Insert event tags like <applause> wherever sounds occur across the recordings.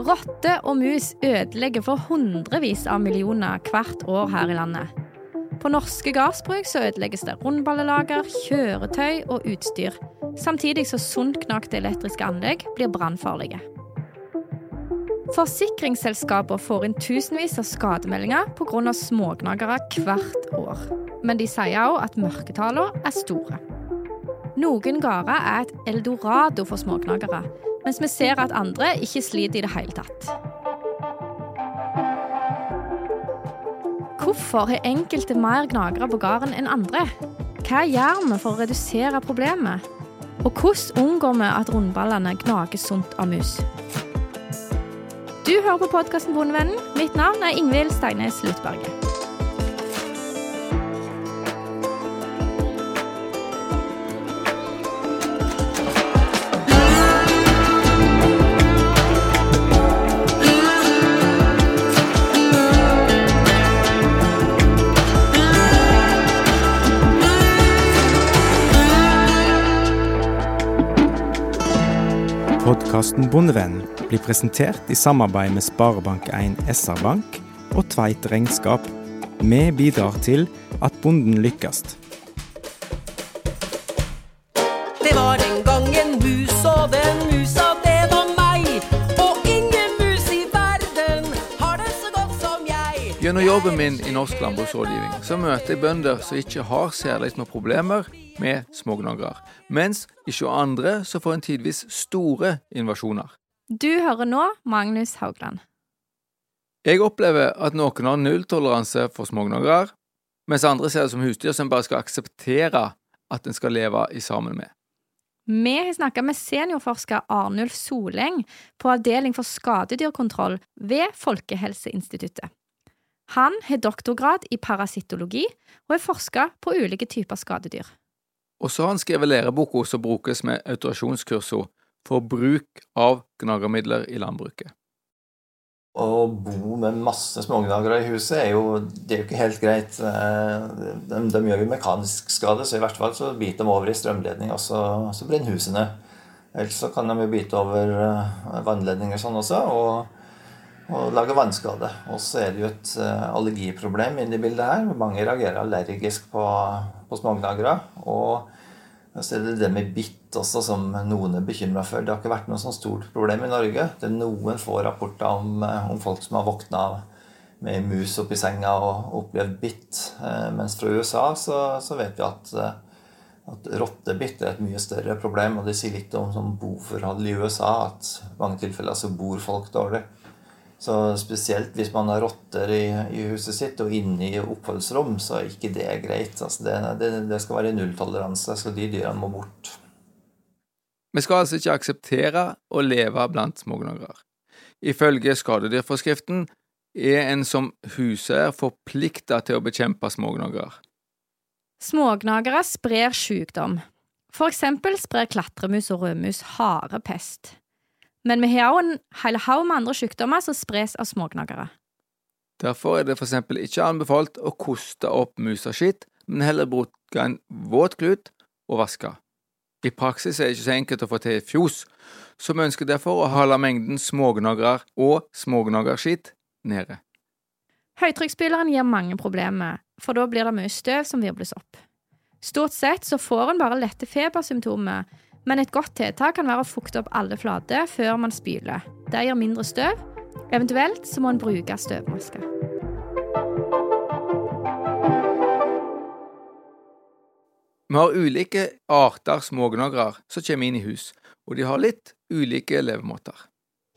Rotter og mus ødelegger for hundrevis av millioner hvert år her i landet. På norske gardsbruk ødelegges det rundballelager, kjøretøy og utstyr, samtidig så sundknakte elektriske anlegg blir brannfarlige. Forsikringsselskaper får inn tusenvis av skademeldinger pga. smågnagere hvert år. Men de sier òg at mørketallene er store. Noen gårder er et eldorado for smågnagere, mens vi ser at andre ikke sliter i det hele tatt. Hvorfor har enkelte mer gnagere på gården enn andre? Hva gjør vi for å redusere problemet? Og hvordan unngår vi at rundballene gnager sunt av mus? Du hører på podkasten Bondevennen. Mitt navn er Ingvild Steines Lutberget. Podkasten Bondevennen blir presentert i samarbeid med Sparebank1 SR-Bank og Tveit Regnskap. Vi bidrar til at bonden lykkes. Det var en gang en mus, Gjennom jobben min i Norsk landbruksrådgivning så møter jeg bønder som ikke har særlig med problemer med smågnagere, mens ikke andre så får en tidvis store invasjoner. Du hører nå Magnus Haugland. Jeg opplever at noen har nulltoleranse for smågnagere, mens andre ser det som husdyr som bare skal akseptere at en skal leve i sammen med. Vi har snakka med seniorforsker Arnulf Soleng på Avdeling for skadedyrkontroll ved Folkehelseinstituttet. Han har doktorgrad i parasittologi og har forska på ulike typer skadedyr. Og så har han skrevet læreboka som brukes med autorisasjonskursene for bruk av gnagermidler i landbruket. Å bo med masse smågnagere i huset er jo, det er jo ikke helt greit. Eh, De, de gjør jo mekanisk skade, så i hvert fall så biter de over i strømledning, og så, så brenner husene. Ellers så kan de jo bite over eh, vannledninger og sånn også, og, og lage vannskade. Og så er det jo et eh, allergiproblem inne i bildet her. Mange reagerer allergisk på, på smågnagere. Og så er det det med bitt også som noen er bekymra for. Det har ikke vært noe sånn stort problem i Norge. Det er noen få rapporter om, eh, om folk som har våkna med mus oppi senga og opplevd bitt. Eh, Mens fra USA så, så vet vi at, at rottebitt er et mye større problem. Og det sier litt om sånn boforhold i USA, at i mange tilfeller så bor folk dårlig. Så spesielt hvis man har rotter i, i huset sitt og inne i oppholdsrom, så er ikke det greit. Altså det, det, det skal være nulltoleranse, så de dyrene må bort. Vi skal altså ikke akseptere å leve blant smågnagere. Ifølge skadedyrforskriften er en som huseier forplikta til å bekjempe smågnagere. Smågnagere sprer sykdom. For eksempel sprer klatremus og rødmus harepest. Men vi har òg en hel haug med andre sykdommer som spres av smågnagere. Derfor er det eksempel ikke anbefalt å koste opp musaskitt, men heller bruke en våt klut og vaske. I praksis er det ikke så enkelt å få til fjos, så vi ønsker derfor å holde mengden smågnagere og smågnagerskitt nede. Høytrykksspyleren gir mange problemer, for da blir det mye støv som virbles opp. Stort sett så får en bare lette febersymptomer, men et godt tiltak kan være å fukte opp alle flater før man spyler. Det gir mindre støv. Eventuelt så må en bruke støvmaske. Vi har ulike arter smågnagere som kommer inn i hus, og de har litt ulike levemåter.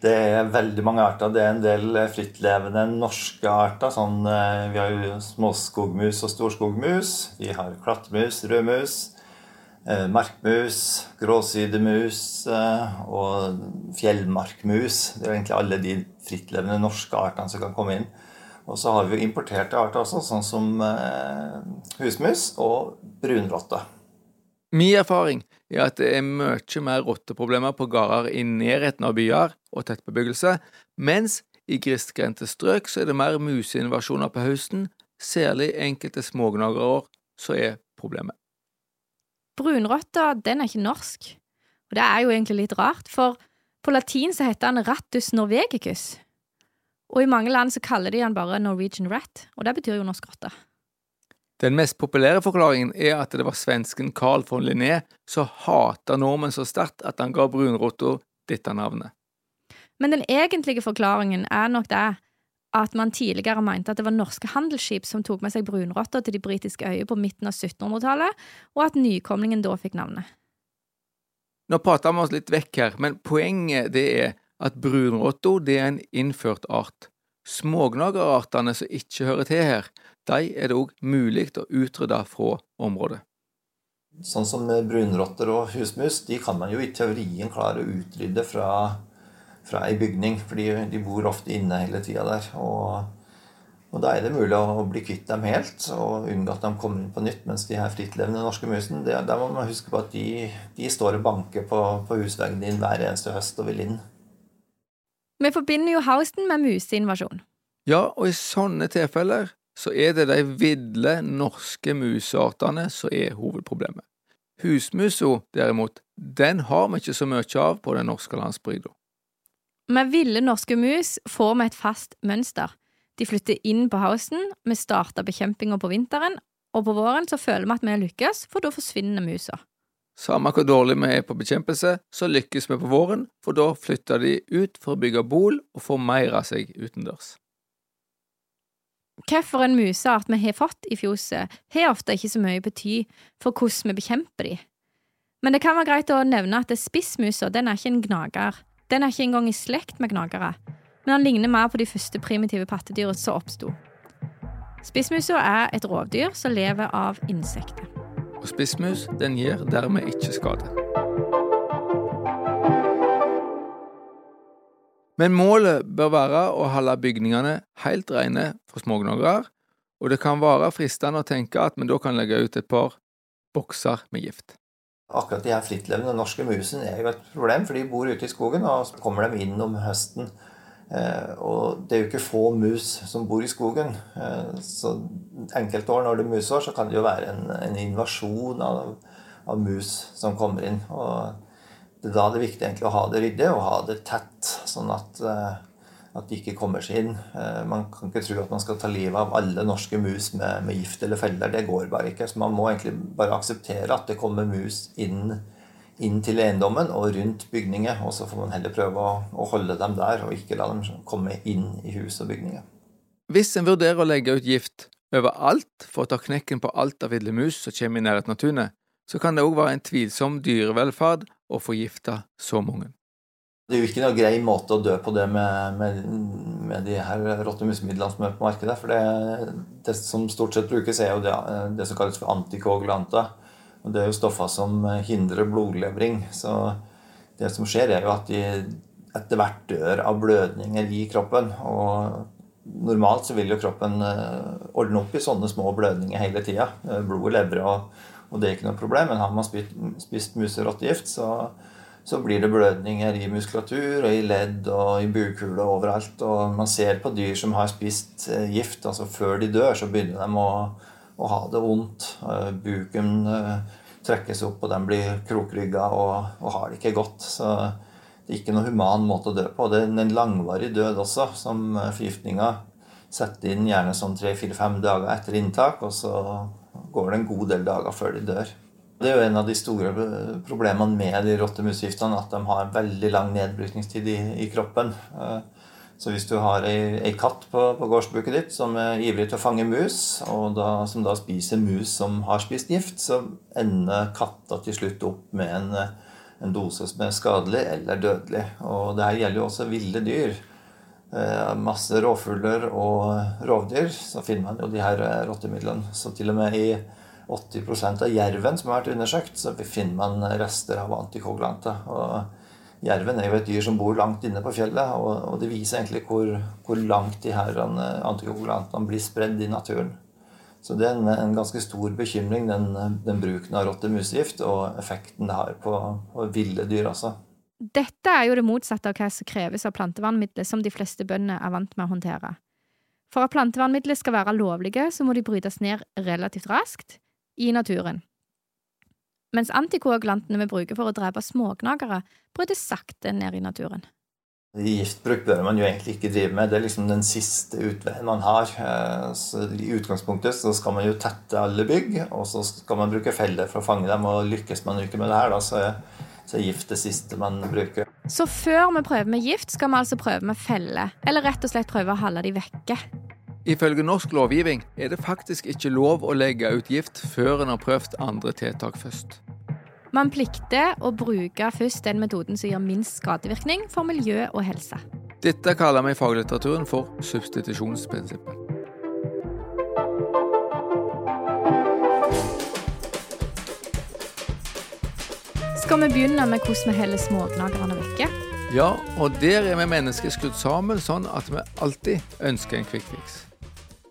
Det er veldig mange arter. Det er en del frittlevende norske arter. Sånn, eh, vi har jo småskogmus og storskogmus. Vi har klattmus, rødmus, markmus, gråsidemus eh, og fjellmarkmus. Det er egentlig alle de frittlevende norske artene som kan komme inn. Og så har vi jo importerte arter også, sånn som eh, husmus og brunrotte. Min erfaring er at det er mye mer rotteproblemer på gårder i nærheten av byer og tettbebyggelse, mens i gristgrendte strøk så er det mer museinvasjoner på høsten, særlig enkelte smågnagerår som er problemet. Brunrotta den er ikke norsk. Og det er jo egentlig litt rart, for På latin så heter han rattus norvegicus, og i mange land så kaller de han bare Norwegian rat, og det betyr jo norsk rotte. Den mest populære forklaringen er at det var svensken Carl von Linné som hata nordmenn så sterkt at han ga brunrotta dette navnet. Men den egentlige forklaringen er nok det at man tidligere mente at det var norske handelsskip som tok med seg brunrotter til de britiske øyene på midten av 1700-tallet, og at nykomlingen da fikk navnet. Nå prater vi oss litt vekk her, men poenget det er at brunrotta er en innført art. Smågnagerartene som ikke hører til her, de er det òg mulig å utrydde fra området. Sånn som brunrotter og husmus, de kan man jo i teorien klare å utrydde fra, fra ei bygning. fordi de bor ofte inne hele tida der. Og, og, da er det mulig å bli kvitt dem helt og unngå at de kommer inn på nytt. Mens de her frittlevende norske musene, det, der må man huske på at de, de står og banker på, på husveggen din hver eneste høst og vil inn. Vi forbinder jo Houston med museinvasjon. Ja, og i sånne tilfeller så er det de ville norske museartene som er hovedproblemet. Husmusa, derimot, den har vi ikke så mye av på den norske landsbygda. Med ville norske mus får vi et fast mønster. De flytter inn på housen, vi starter bekjempinga på vinteren, og på våren så føler vi at vi har lykkes, for da forsvinner musa. Samme hvor dårlig vi er på bekjempelse, så lykkes vi på våren, for da flytter de ut for å bygge bol og formeire seg utendørs. Hvilken museart vi har fått i fjoset, har ofte ikke så mye bety for hvordan vi bekjemper de. Men det kan være greit å nevne at spissmusa den er ikke en gnager. Den er ikke engang i slekt med gnagere, men han ligner mer på de første primitive pattedyret som oppsto. Spissmusa er et rovdyr som lever av insekter. Og spissmus den gir dermed ikke skade. Men målet bør være å holde bygningene helt rene for smågnagere, og det kan være fristende å tenke at vi da kan legge ut et par bokser med gift. Akkurat de her frittlevende norske musene er jo et problem, for de bor ute i skogen, og så kommer de inn om høsten. Eh, og det er jo ikke få mus som bor i skogen. Eh, så enkelte år når det er musår, så kan det jo være en, en invasjon av, av, mus som kommer inn. Og det er da det er viktig egentlig å ha det ryddig og ha det tett, sånn at, eh, at de ikke kommer seg inn. Eh, man kan ikke tro at man skal ta livet av alle norske mus med, med gift eller feller. Det går bare ikke. Så man må egentlig bare akseptere at det kommer mus inn, inn til eiendommen og rundt bygninger. Og så får man heller prøve å, å holde dem der, og ikke la dem komme inn i hus og bygninger. Hvis en vurderer å legge ut gift overalt for å ta knekken på alt av ville mus som kommer i nærheten av tunet, så kan det òg være en tvilsom dyrevelferd å forgifte så mange. Det er jo ikke noe grei måte å dø på det med, med, med de her rottemusmidlene som er på markedet. For det, det, som stort sett brukes, er jo det, det som kalles for antikoagulanter. Og det er jo stoffer som hindrer blodlevring. Så det som skjer, er jo at de etter hvert dør av blødninger i kroppen. Og normalt så vil jo kroppen eh, ordne opp i sånne små blødninger hele tida. Blod og lever og og det er ikke noe problem. Men har man spist, spist muserottegift, så, så blir det blødninger i muskulatur og i ledd og i bukhuler overalt. Og man ser på dyr som har spist eh, gift, altså før de dør, så begynner de å, å ha det vondt. Eh, buken eh, trekkes opp, og de blir krokrygga og, og har det ikke godt. Så det er ikke noen human måte å dø på. Det er en langvarig død også, som forgiftninga setter inn gjerne sånn tre-fire-fem dager etter inntak. og så går det en god del dager før de dør. Det er jo en av de store problemene med de rottemusgiftene, at de har en veldig lang nedbrytningstid i, i kroppen. Eh, så hvis du har ei, ei katt på, på gårdsbruket ditt som er ivrig til å fange mus, og da, som da spiser mus som har spist gift, så ender katta til slutt opp med en, en dose som er skadelig eller dødelig. Og det her gjelder jo også ville dyr. Eh, masse rovfugler og rovdyr, så finner man jo de her rottemidlene. Så til og med i 80% av jerven som har vært undersøkt, så finner man rester av antikoglante. Og jerven er jo et dyr som bor langt inne på fjellet, og, det viser egentlig hvor, hvor langt de her eh, antikoagulantene blir spredd i naturen. Så det er en, en ganske stor bekymring, den, den bruken av rottemusgift og effekten det har på, på ville dyr også. Dette er jo det motsatte av hva som kreves av plantevernmidler som de fleste bønder er vant med å håndtere. For at plantevernmidler skal være lovlige, så må de brytes ned relativt raskt i naturen. mens antikoagulantene vi bruker for å drepe smågnagere, brytes sakte ned i naturen. Giftbruk bør man jo egentlig ikke drive med. Det er liksom den siste utveien man har. Eh, Så I utgangspunktet så skal man jo tette alle bygg, og så skal man bruke feller for å fange dem. Og lykkes man ikke med det her, da, så er, så er gift det siste man bruker. Så før vi prøver med gift, skal vi altså prøve med felle, eller rett og slett prøve å holde de vekke. Ifølge norsk lovgivning er det faktisk ikke lov å legge ut gift før en har prøvd andre tiltak først. Man plikter å bruke først den metoden som gir minst skadevirkning for miljø og helse. Dette kaller vi i faglitteraturen for substitusjonsprinsippet. Skal vi begynne med hvordan vi holder smågnagerne vekke? Ja, og der er vi mennesker skrudd sammen sånn at vi alltid ønsker en fix.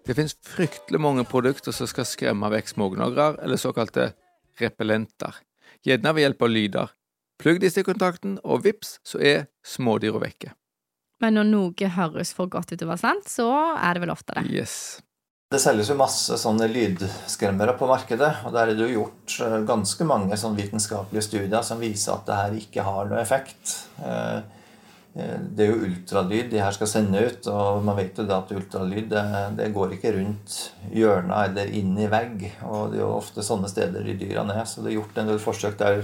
Det finnes fryktelig mange produkter som skal skremme vekk smågnagere, eller såkalte repellenter. Gjerne ved hjelp av lyder. Plugg disse i kontakten, og vips, så er smådyra vekke. Men når noe høres for godt ut til å være sant, så er det vel ofte det. Yes. Det selges jo masse sånne lydskremmere på markedet, og der er det jo gjort eh, ganske mange sånn vitenskapelige studier som viser at det her ikke har noe effekt. Eh, Det er jo ultralyd de her skal sende ut, og man vet jo da at ultralyd det, det går ikke rundt hjørna eller inn i vegg. Og det er jo ofte sånne steder de dyrene er. Så det er gjort en del forsøk der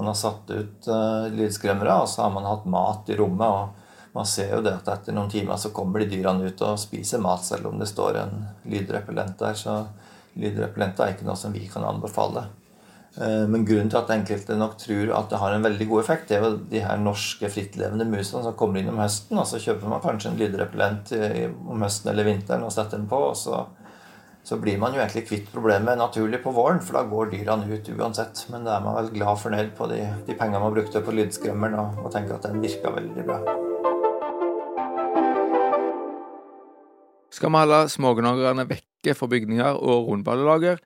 man har satt ut uh, lydskremmere, og så har man hatt mat i rommet. og man ser jo det at etter noen timer så kommer de dyrene ut og spiser mat, selv om det står en lydrepellent der. Så lydrepellenter er ikke noe som vi kan anbefale. Eh, Men grunnen til at enkelte nok tror at det har en veldig god effekt, det er jo de her norske frittlevende musene som kommer inn om høsten. Og så kjøper man kanskje en lydrepellent om høsten eller vinteren og setter den på. og så, så blir man jo egentlig kvitt problemet naturlig på våren, for da går dyrene ut uansett. Men da er man vel glad fornøyd på de, de pengene man brukte på lydskremmeren, og, og tenker at den virka veldig bra. Skal vi holde smågnagerne vekke fra bygninger og rundballelager,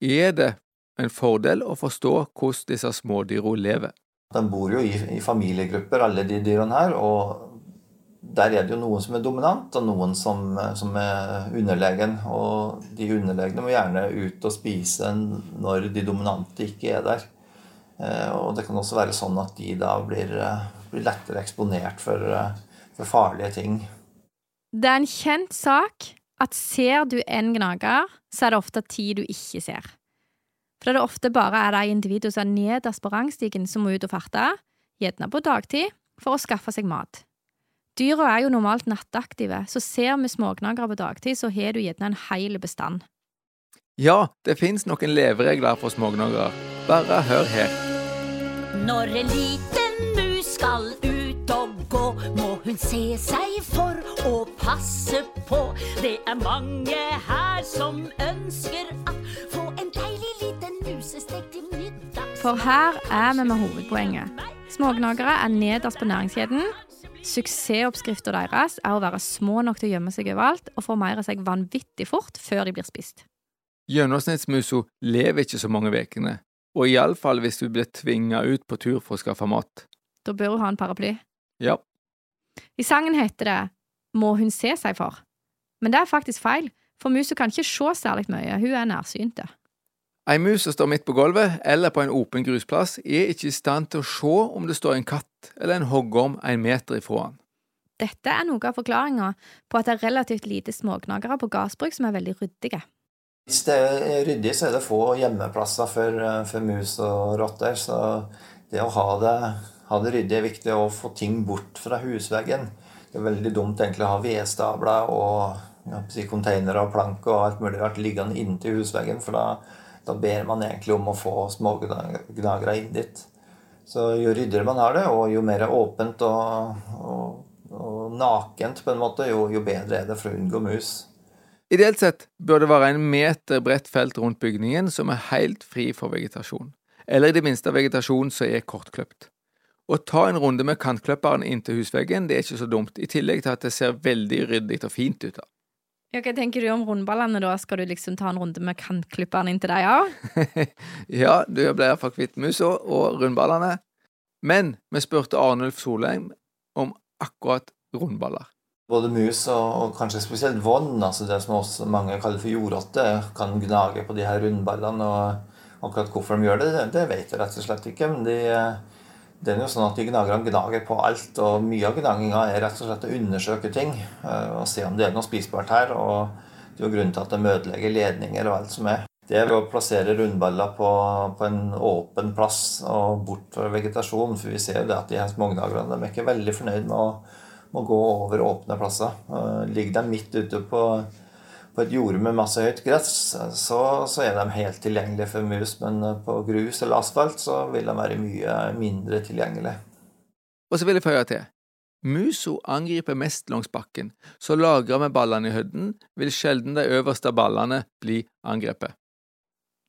er det en fordel å forstå hvordan disse smådyra lever. De bor jo i, i familiegrupper, alle de dyrene her. Og der er det jo noen som er dominant, og noen som, som er underlegen. Og de underlegne må gjerne ut og spise når de dominante ikke er der. Eh, Og det kan også være sånn at de da blir, eh, blir lettere eksponert for, eh, for farlige ting. Det er en kjent sak at ser du en gnager, så er det ofte ti du ikke ser. For det er ofte bare er de individene som er nederst på rangstigen som må ut og farte, gjerne på dagtid, for å skaffe seg mat. Dyra er jo normalt nattaktive, så ser vi smågnagere på dagtid, så har du gjerne en hel bestand. Ja, det fins noen leveregler for smågnagere. Bare hør her. Når en liten mus skal ut og gå, må hun se seg for å passe på. Det er mange her som ønsker at få en For her er vi med hovedpoenget. Smågnagere er nederst på næringskjeden. Suksessoppskrifta deres er å være små nok til å gjemme seg overalt og formere seg vanvittig fort før de blir spist. Gjennomsnittsmusa lever ikke så mange ukene, og iallfall hvis du blir tvinga ut på tur for å skaffe mat. Da bør hun ha en paraply. Ja, I sangen heter det Må hun se seg for. Men det er faktisk feil, for musa kan ikke se særlig mye, hun er nærsynte. Ei mus som står midt på gulvet eller på en åpen grusplass, er ikke i stand til å se om det står en katt eller en hoggorm en meter ifra han. Dette er noe av forklaringa på at det er relativt lite smågnagere på gardsbruk som er veldig ryddige. Hvis det er ryddig, så er det få gjemmeplasser for, eh, for mus og rotter. Så det å ha det, ha det ryddig er viktig å få ting bort fra husveggen. Det er veldig dumt egentlig å ha vedstabler og ja, containere og plank og alt mulig rart liggende inntil husveggen, for da, da ber man egentlig om å få smågnagere inn dit. Så jo ryddigere man har det, og jo mer åpent og, og, og nakent på en måte, jo, jo bedre er det for å unngå mus. Ideelt sett bør det være en meter bredt felt rundt bygningen som er helt fri for vegetasjon, eller i det minste vegetasjon som er kortkløpt. Å ta en runde med kantklipperen inntil husveggen det er ikke så dumt, i tillegg til at det ser veldig ryddig og fint ut. Ja, hva tenker du om rundballene, da? Skal du liksom ta en runde med kantklipperen inntil deg òg? <laughs> ja, du ble iallfall kvitt musa og rundballene, men vi spurte Arnulf Solheim om akkurat rundballer. Både mus og, og kanskje spesielt vann, altså det som også mange kaller for jordrotte, kan gnage på de her rundballene. Og, Akkurat hvorfor de gjør det, det- det vet jeg rett og slett ikke. Men de, det er jo sånn at de gnagerne gnager på alt, og mye av gnaginga er rett og slett å undersøke ting. eh, Og se om det er noe spisbart her. Og det er jo grunnen til at de ødelegger ledninger og alt som er. Det er å plassere rundballer på, på en åpen plass og bort fra vegetasjon. For vi ser jo det at de her smågnagerne er ikke veldig fornøyd med å, med å gå over åpne plasser. Eh, Ligger de midt ute på, på et jorde med masse høyt gress, så, så er de helt tilgjengelige for mus. Men eh, på grus eller asfalt så vil de være mye mindre tilgjengelige. Og så vil jeg føye til. Musa angriper mest langs bakken, så lagra med ballene i høyden, vil sjelden de øverste ballene bli angrepet.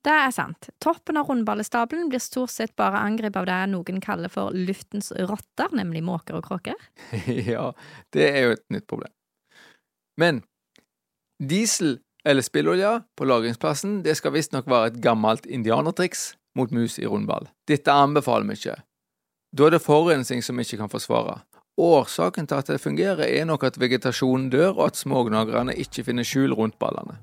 Det er sant. Toppen av rundballestabelen blir stort sett bare angrepet av det noen kaller for luftens rotter, nemlig måker og kråker. <laughs> ja, det er jo et nytt problem. Men diesel eller spillolje på lagringsplassen det skal visstnok være et gammelt indianertriks mot mus i rundball. Dette anbefaler vi ikke. Da er det forurensning som vi ikke kan forsvare. Årsaken til at det fungerer, er nok at vegetasjonen dør, og at smågnagerne ikke finner skjul rundt ballene.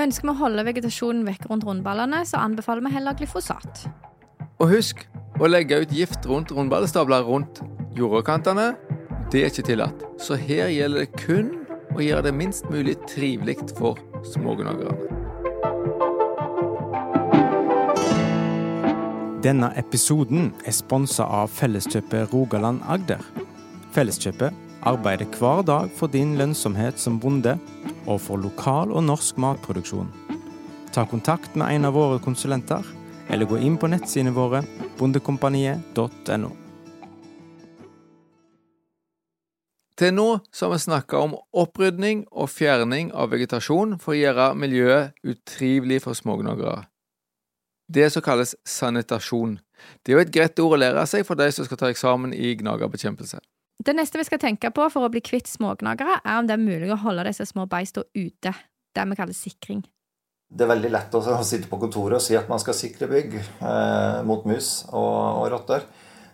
Ønsker vi å holde vegetasjonen vekk rundt rundballene, så anbefaler vi heller glyfosat. Og husk å legge ut gift rundt rundballestabler rundt jordkantene. Det er ikke tillatt. Så her gjelder det kun å gjøre det minst mulig trivelig for smågnagerne. Denne episoden er sponsa av Felleskjøpet Rogaland Agder. Felleskjøpet arbeider hver dag for din lønnsomhet som bonde, og for lokal og norsk matproduksjon. Ta kontakt med en av våre konsulenter, eller gå inn på nettsidene våre bondekompaniet.no. Til nå så har vi snakka om opprydning og fjerning av vegetasjon for å gjøre miljøet utrivelig for smågnagere. Det som kalles sanitasjon. Det er jo et greit ord å lære seg for de som skal ta eksamen i gnagerbekjempelse. Det neste vi skal tenke på for å bli kvitt smågnagere, er om det er mulig å holde disse små beistene ute. Det vi kaller sikring. Det er veldig lett å å sitte på kontoret og si at man skal sikre bygg eh, mot mus og, og rotter.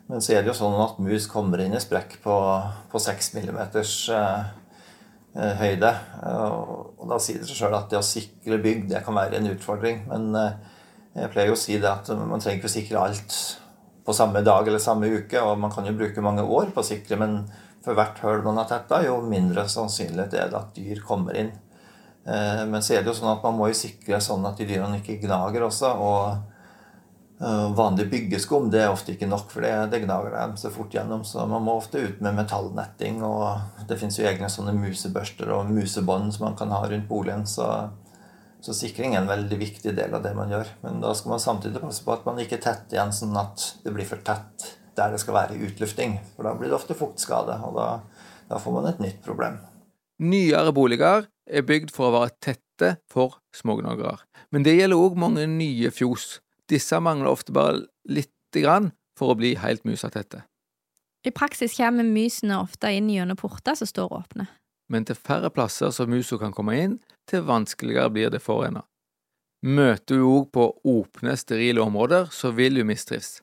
Men så er det jo sånn at mus kommer inn i sprekk på, på 6 mm eh, eh, høyde. Og, da sier det seg sjøl at det å sikre bygg det kan være en utfordring. Men eh, jeg pleier jo å si det at man trenger ikke å sikre alt på samme dag eller samme uke. Og man kan jo bruke mange år på å sikre, men for hvert hull man har tetta, jo mindre sannsynlig er det at dyr kommer inn. Men så er det jo sånn at man må jo sikre sånn at de dyrene ikke gnager også. Og vanlig byggeskum det er ofte ikke nok, for det, gnager dem så fort gjennom. Så man må ofte ut med metallnetting, og det fins egne sånne musebørster og musebånd som man kan ha rundt boligen. Så, så sikring er en veldig viktig del av det man gjør. Men da skal man samtidig passe på at man ikke tetter igjen sånn at det blir for tett der det skal være utlufting. For da blir det ofte fuktskade, og da, da får man et nytt problem. Nyere boliger er bygd for å være tette for smågnagere. Men det gjelder òg mange nye fjos. Disse mangler ofte bare lite grann for å bli helt musatette. I praksis kommer musene ofte inn gjennom porter som står åpne. Men til færre plasser som musa kan komme inn, til vanskeligere blir det for henne. Møter du òg på åpne, sterile områder, så vil du mistrives.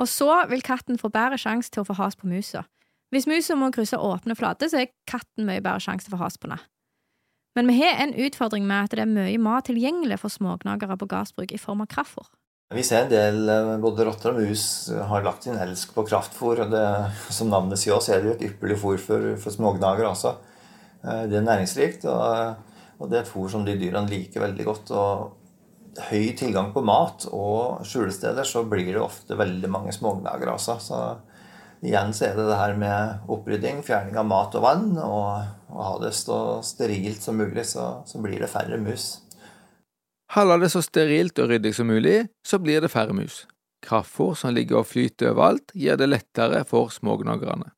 Og så vil katten få bedre sjanse til å få has på musa. Hvis musa må krysse åpne flater, så er katten mye bedre sjanse til å få has på henne. Men vi har en utfordring med at det er mye mat tilgjengelig for smågnagere på gardsbruk i form av kraftfôr. Vi ser en del, eh, både rotter og mus, har lagt sin elsk på kraftfôr. og det, Som navnet sier også, er det jo et ypperlig fôr for, for smågnagere også. Eh, Det er næringsrikt, og, og det er et fôr som de dyrene liker veldig godt. og Høy tilgang på mat og skjulesteder, så blir det ofte veldig mange smågnagere også. Så igjen så er det det her med opprydding, fjerning av mat og vann, og, å ha det så sterilt som mulig, så, så blir det færre mus. Holder det så sterilt og ryddig som mulig, så blir det færre mus. Kraftfôr som ligger og flyter overalt, gjør det lettere for smågnagerne.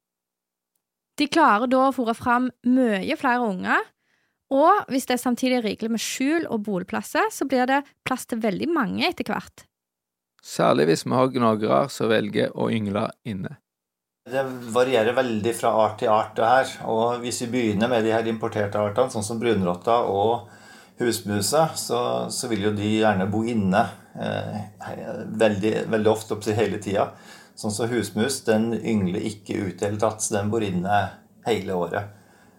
De klarer da å fòre fram mye flere unger, og hvis det er samtidig rikelig med skjul og boligplasser, så blir det plass til veldig mange etter hvert. Særlig hvis vi har gnagere som velger å yngle inne. Det varierer veldig fra art til art, det her. Og hvis vi begynner med de her importerte artene, sånn som brunrotta og husmusa, så, så vil jo de gjerne bo inne eh, veldig, veldig ofte, opptil hele tida. Sånn som husmus, den yngler ikke ut i hele tatt, så den bor inne hele året.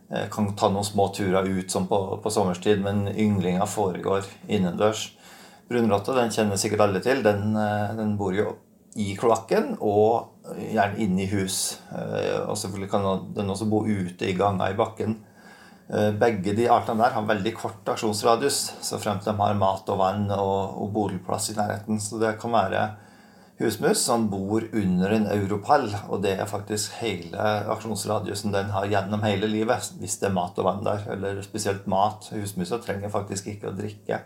Eh, kan ta noen små turer ut som på, på sommerstid, men ynglinga foregår innendørs. Brunrotta den kjenner sikkert alle til. Den, eh, den bor jo i kloakken og gjerne inne i hus. Eh, Og selvfølgelig kan den også bo ute i ganger i bakken. Eh, Begge de artene der har veldig kort aksjonsradius, så frem til de har mat og vann og, og boligplass i nærheten. Så det kan være husmus som bor under en europall, og det er faktisk hele aksjonsradiusen den har gjennom hele livet, hvis det er mat og vann der, eller spesielt mat. Husmusa trenger faktisk ikke å drikke.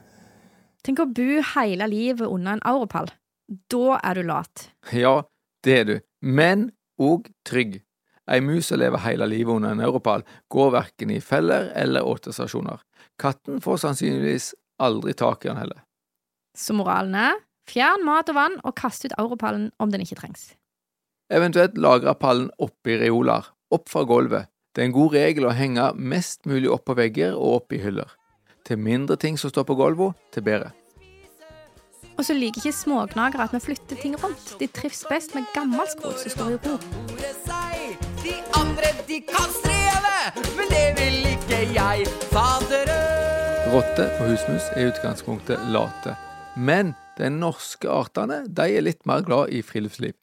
Tenk å bo hele livet under en europall. Da er du lat. Ja, det er du, men òg trygg. Ei mus som lever hele livet under en europall, går verken i feller eller åtestasjoner. Katten får sannsynligvis aldri tak i den heller. Så moralen er fjern mat og vann, og kast ut europallen om den ikke trengs. Eventuelt lagre pallen oppi reoler, opp fra gulvet. Det er en god regel å henge mest mulig opp på vegger og opp i hyller. Til mindre ting som står på gulvet, til bedre. Og så liker ikke smågnagere at vi flytter ting rundt. De trives best med gammel skrot som står i ro. De andre, de kan streve, men det vil ikke jeg. Faderen. Rotte og husmus er i utgangspunktet late, men de norske artene de er litt mer glad i friluftsliv.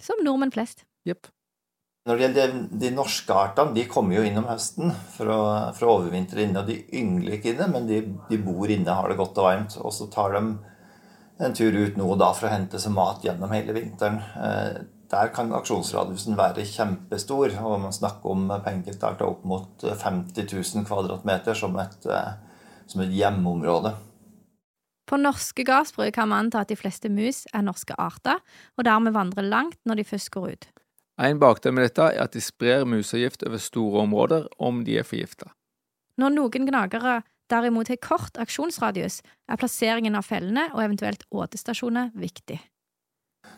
Som nordmenn flest. Jepp. Når det gjelder de, de norske artene, de kommer jo inn om høsten for å, for å overvintre inne. Og de yngler ikke inne, men de, de bor inne, har det godt og varmt. Og så tar de en tur ut nå og da for å hente seg mat gjennom hele vinteren. Eh, der kan aksjonsradiusen være kjempestor, og man snakker om enkelte opp mot 50 000 kvadratmeter som et, eh, som et hjemmeområde. På norske gardsbruk kan man anta at de fleste mus er norske arter, og dermed vandrer langt når de først går ut. En bakdel med dette er at de sprer musegift over store områder om de er forgifta. Når noen gnagere derimot har kort aksjonsradius, er plasseringen av fellene og eventuelt åtestasjoner viktig.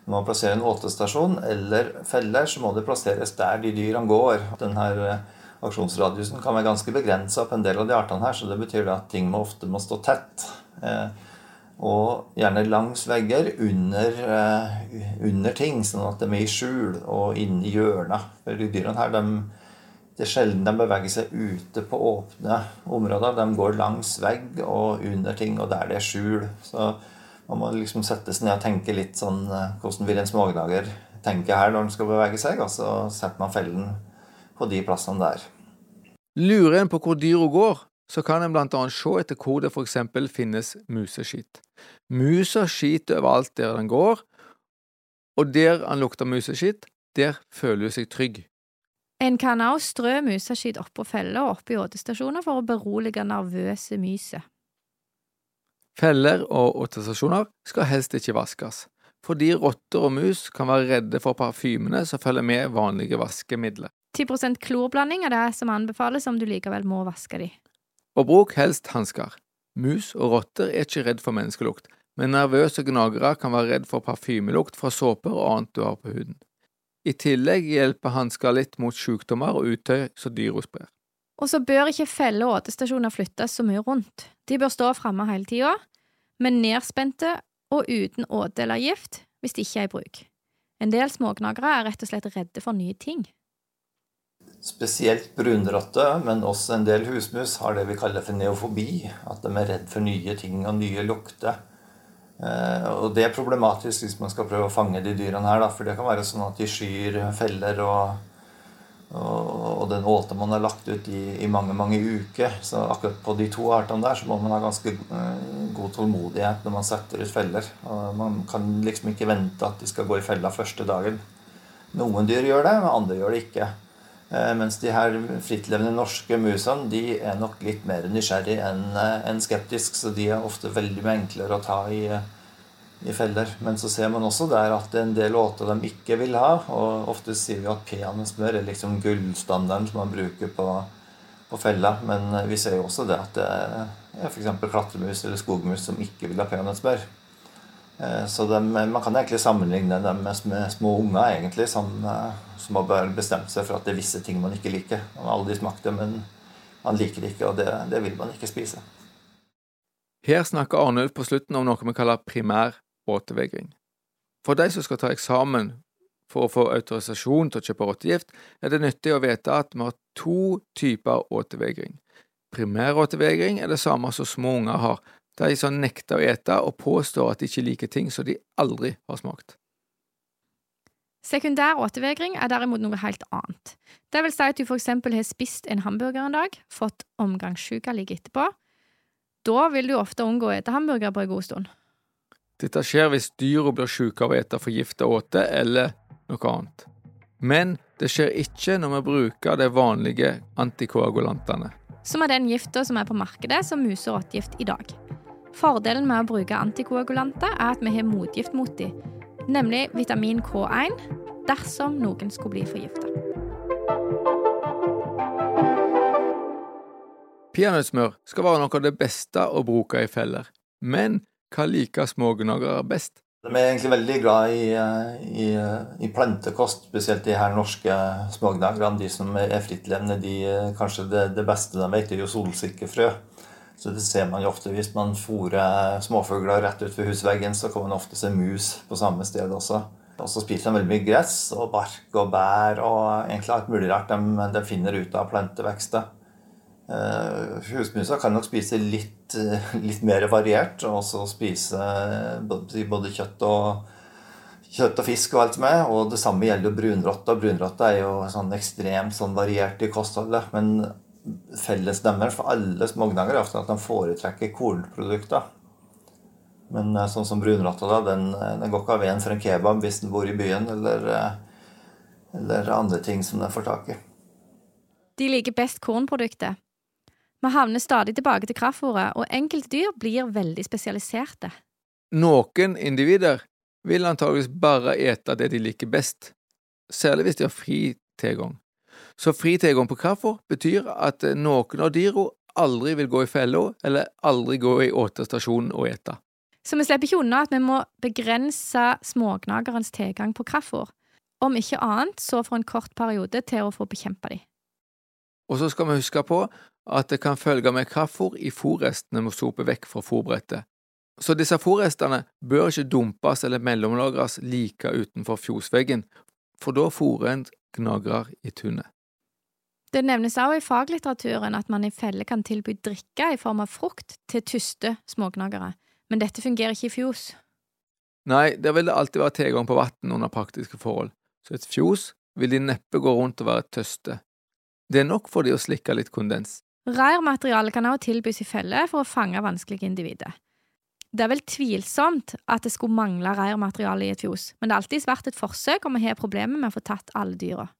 Når man plasserer en åtestasjon eller feller, så må det plasseres der de dyrene går. Denne eh, aksjonsradiusen kan være ganske begrensa på en del av de artene her, så det betyr at ting må ofte må stå tett. Eh, og gjerne langs vegger, under, eh, under ting, sånn at de er i skjul og inni hjørner. For de dyrene her, de, det er sjelden de beveger seg ute på åpne områder. De går langs vegg og under ting, og der det er skjul. Så man må liksom sette seg ned og tenke litt sånn eh, Hvordan vil en smågnager tenke her når den skal bevege seg? Og så setter man fellen på de plassene der. Lurer en på hvor dyra går, så kan en blant annet se etter hvor det for eksempel finnes museskitt. Musa skiter overalt der den går, og der han lukter museskitt, der føler hun seg trygg. En kan også strø museskitt oppå feller og oppå åtestasjoner for å berolige nervøse myser. Feller og åtestasjoner skal helst ikke vaskes, fordi rotter og mus kan være redde for parfymene som følger med vanlige vaskemidler. 10% klorblanding er det som anbefales om du likevel må vaske de. Og bruk helst hansker. Mus og rotter er ikke redd for menneskelukt, men nervøse gnagere kan være redd for parfymelukt fra såper og annet du har på huden. I tillegg hjelper hansker litt mot sykdommer og utøy som dyra sprer. Og så bør ikke feller og åtestasjoner flyttes så mye rundt. De bør stå framme hele tida, men nedspente og uten åte eller gift hvis de ikke er i bruk. En del smågnagere er rett og slett redde for nye ting. Spesielt brunrotte, men også en del husmus, har det vi kaller for neofobi. At de er redd for nye ting og nye lukter. Eh, og det er problematisk hvis man skal prøve å fange de dyrene her, da, for det kan være sånn at de skyr feller og, og, og den åte man har lagt ut i, i, mange, mange uker. Så akkurat på de to artene der så må man ha ganske eh, god tålmodighet når man setter ut feller. Og man kan liksom ikke vente at de skal gå i fella første dagen. Noen dyr gjør det, men andre gjør det ikke. Eh, mens de her frittlevende norske musene de er nok litt mer nysgjerrig enn en skeptisk, så de er ofte veldig mye enklere å ta i, i, feller. Men så ser man også der at det er en del åter de ikke vil ha. Og ofte sier vi at peanøttsmør er liksom gullstandarden som man bruker på, på fella. Men vi ser jo også det at det er f.eks. klatremus eller skogmus som ikke vil ha peanøttsmør. Eh, så de, man kan egentlig sammenligne dem med, små unger egentlig, som, eh, som har bestemt seg for at det er visse ting man ikke liker. Man har aldri smakt det, men man liker det ikke, og det, det vil man ikke spise. Her snakker Arnulf på slutten om noe vi kaller primær åtevegring. For de som skal ta eksamen for å få autorisasjon til å kjøpe rottegift, er det nyttig å vite at vi har to typer åtevegring. Primær åtevegring er det samme som små unger har, De som nekter å ete og påstår at de ikke liker ting som de aldri har smakt. Sekundær åtevegring er derimot noe helt annet. Det vil si at du for eksempel har spist en hamburger en dag, fått omgangssjuke like etterpå. Da vil du ofte unngå å ete hamburger på en god stund. Dette skjer hvis dyra blir syke av å ete forgifta åte eller noe annet. Men det skjer ikke når vi bruker de vanlige antikoagulantene. Som er den gifta som er på markedet som muse- og rottegift i dag. Fordelen med å bruke antikoagulanter er at vi har motgift mot dem, nemlig vitamin K1, dersom noen skulle bli forgifta. Peanøttsmør skal være noe av det beste å bruke i feller. Men hva liker smågnagere best? De er egentlig veldig glad i, eh, i, i plantekost, spesielt de her norske smågnagerne. De som er frittlevende, de, eh, kanskje det, det beste de vet, er jo solsikkefrø. Så det ser man jo ofte hvis man fôrer småfugler rett ut ved husveggen, så kan man ofte se mus på samme sted også. Og så spiser de veldig mye gress og bark og bær og egentlig alt mulig rart de, de finner ut av plantevekster. Uh, husmusa kan nok spise litt, eh, litt mer variert, og også spise eh, både, kjøtt og kjøtt og fisk og alt som er. Og det samme gjelder jo brunrotta. Og brunrotte er jo sånn ekstremt sånn variert i kostholdet. Men fellesnevneren for alle smågnagere er ofte at de foretrekker kornprodukter. Men eh, sånn som brunrotta, da, den, den går ikke av veien for en kebab hvis den bor i byen, eller, eller andre ting som den får tak i. De liker best kornproduktet. Vi havner stadig tilbake til kraftfôret, og enkelte dyr blir veldig spesialiserte. Noen individer vil antageligvis bare ete det de liker best, særlig hvis de har fri tilgang. Så fri tilgang på kaffe betyr at noen av dyra aldri vil gå i fella, eller aldri gå i åtestasjonen og ete. Så vi slipper ikke unna at vi må begrense smågnagerens tilgang på kraftfôr. Om ikke annet så for en kort periode til å få bekjempa de. Og så skal vi huske på at det kan følge med kraftfôr i fôrrestene vi soper vekk fra fôrbrettet. Så disse fôrrestene bør ikke dumpes eller mellomlagres like utenfor fjosveggen, for da fôrer en gnagrer i tunet. Det nevnes også i faglitteraturen at man i felle kan tilby drikke i form av frukt til tyste smågnagere, men dette fungerer ikke i fjos. Nei, der vil det alltid være tilgang på vann under praktiske forhold, så et fjos vil de neppe gå rundt og være tøste. Det er nok for de å slikke litt kondens. Reirmateriale kan også tilbys i felle for å fange vanskelige individer. Det er vel tvilsomt at det skulle mangle reirmateriale i et fjos, men det er alltid vært et forsøk om vi har problemer med å få tatt alle dyra.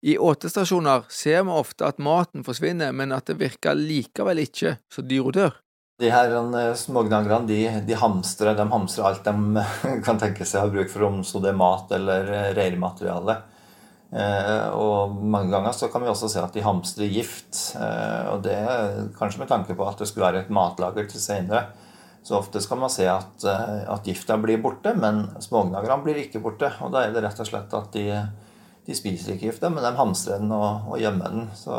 I åtestasjoner ser vi ofte at maten forsvinner, men at det virker likevel ikke så dyra dør. De her eh, smågnagerne de, de hamstrer, de hamstrer alt de <laughs> kan tenke seg å ha bruk for, om så det er mat eller eh, reirmateriale. Eh, og mange ganger så kan vi også se at de hamstrer gift. Eh, og det kanskje med tanke på at det skulle være et matlager til senere. Så ofte skal man se at, eh, at gifta blir borte, men smågnagerne blir ikke borte. Og da er det rett og slett at de, de spiser ikke gifta, men de hamstrer den og, og gjemmer den. Så,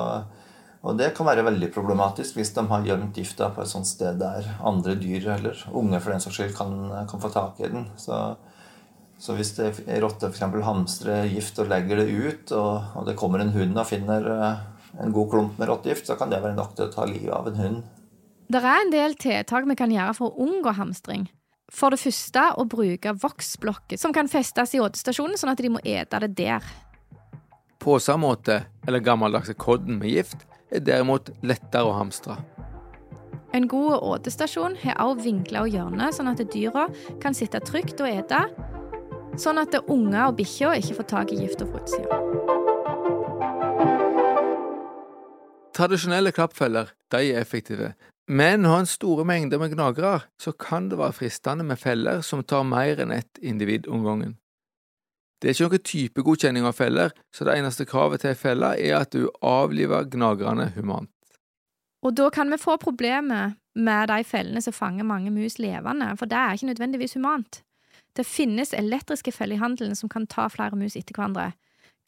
og det kan være veldig problematisk hvis de har gjemt gifta på et sånt sted der andre dyr, eller unge for den saks skyld, kan, kan få tak i den. Så, så hvis ei rotte f.eks. hamstrer gift og legger det ut, og, og, det kommer en hund og finner en god klump med rottegift, så kan det være nok til å ta livet av en hund. Det er en del tiltak vi kan gjøre for å unngå hamstring. For det første å bruke voksblokker som kan festes i åtestasjonen, sånn at de må ete det der. Påsemåte, eller gammeldagse kodden med gift, er derimot lettere å hamstre. En god åtestasjon har også vinkler og hjørner, sånn at dyra kan sitte trygt og ete, sånn at unger og bikkjer ikke får tak i gift og på utsida. Tradisjonelle klappfeller de er effektive, men har en store mengder med gnagere, så kan det være fristende med feller som tar mer enn ett individ om gangen. Det er ikke noen typegodkjenning av feller, så det eneste kravet til ei felle er at du avliver gnagerne humant. Og da kan vi få problemer med de fellene som fanger mange mus levende, for det er ikke nødvendigvis humant. Det finnes elektriske feller i handelen som kan ta flere mus etter hverandre.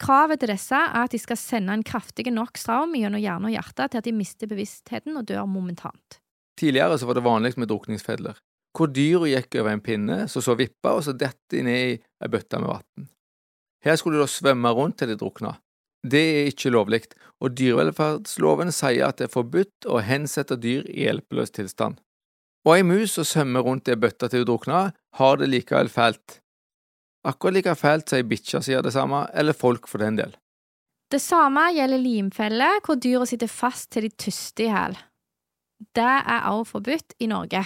Kravet til disse er at de skal sende en kraftig nok straum gjennom hjerne og hjerte til at de mister bevisstheten og dør momentant. Tidligere så var det vanlig med drukningsfeller, hvor dyra gikk over en pinne, så så vippa, og så dette ned i ei bøtte med vann. Her skulle de da svømme rundt til de drukna. Det er ikke lovlig, og dyrevelferdsloven sier at det er forbudt å hensette dyr i hjelpeløs tilstand. Og ei mus som svømmer rundt i ei bøtte til hun drukner, har det likevel fælt. Akkurat like fælt som ei bikkje sier det samme, eller folk for den del. Det samme gjelder limfeller, hvor dyra sitter fast til de tyster i hæl. Det er også forbudt i Norge.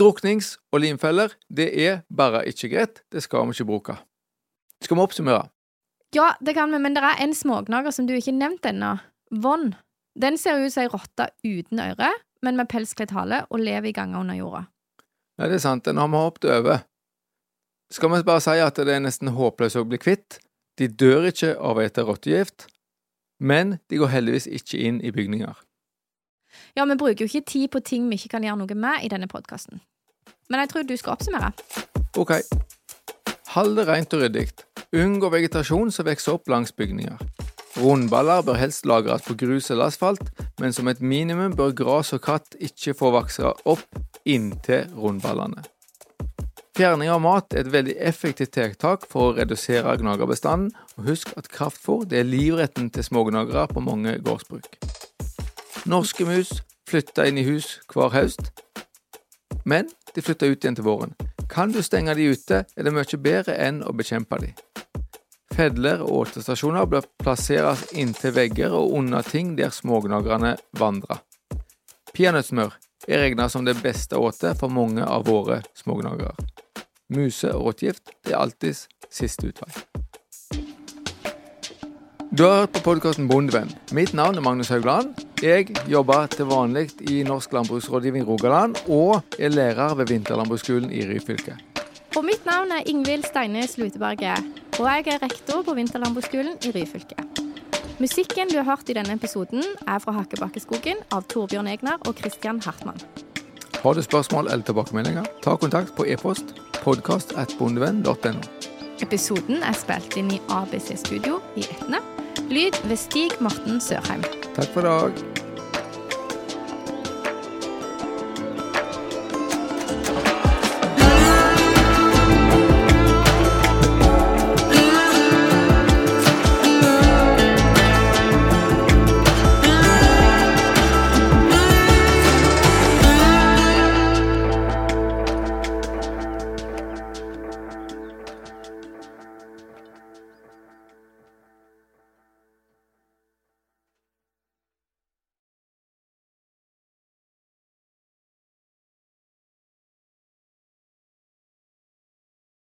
Druknings- og limfeller, det er bare ikke greit, det skal vi ikke bruke. Skal vi oppsummere? Ja, det kan vi, men det er en smågnager som du ikke har nevnt ennå. Vonn. Den ser ut som ei rotte uten øre, men med pelskledd hale og lever i ganger under jorda. Ja, det er sant, den har vi hoppet over. Skal vi bare si at det er nesten håpløst å bli kvitt? De dør ikke av å ete rottegift, men de går heldigvis ikke inn i bygninger. Ja, vi bruker jo ikke tid på ting vi ikke kan gjøre noe med i denne podkasten. Men jeg tror du skal oppsummere. Ok. Hold det rent og ryddig. Unngå vegetasjon som vokser opp langs bygninger. Rundballer bør helst lagres på grus eller asfalt, men som et minimum bør gras og katt ikke få vokse opp inntil rundballene. Fjerning av mat er et veldig effektivt tiltak for å redusere gnagerbestanden, og husk at kraftfôr er livretten til smågnagere på mange gårdsbruk. Norske mus flytter inn i hus hver høst, men de flytter ut igjen til våren. Kan du stenge de ute, er det mye bedre enn å bekjempe de. Fedler og åtestasjoner bør plasseres inntil vegger og under ting der smågnagerne vandrer. Peanøttsmør er regnet som det beste åtet for mange av våre smågnagere. Muse- og rottegift er alltid siste utvei. Du har hørt på podkasten Bondevenn. Mitt navn er Magnus Haugland. Jeg jobber til vanlig i Norsk landbruksrådgivning Rogaland og er lærer ved Vinterlandbruksskolen i Ryfylke. Og mitt navn er Ingvild Steine Sluteberget, og jeg er rektor på Vinterlandbruksskolen i Ryfylke. Musikken du har hørt i denne episoden, er fra Hakkebakkeskogen av Torbjørn Egner og Christian Hartmann. Har du spørsmål eller tilbakemeldinger, ta kontakt på e-post podkast.bondevenn.no. Episoden er spilt inn i ABC Studio i Etne. Lyd ved Stig Morten Sørheim. Takk for i dag.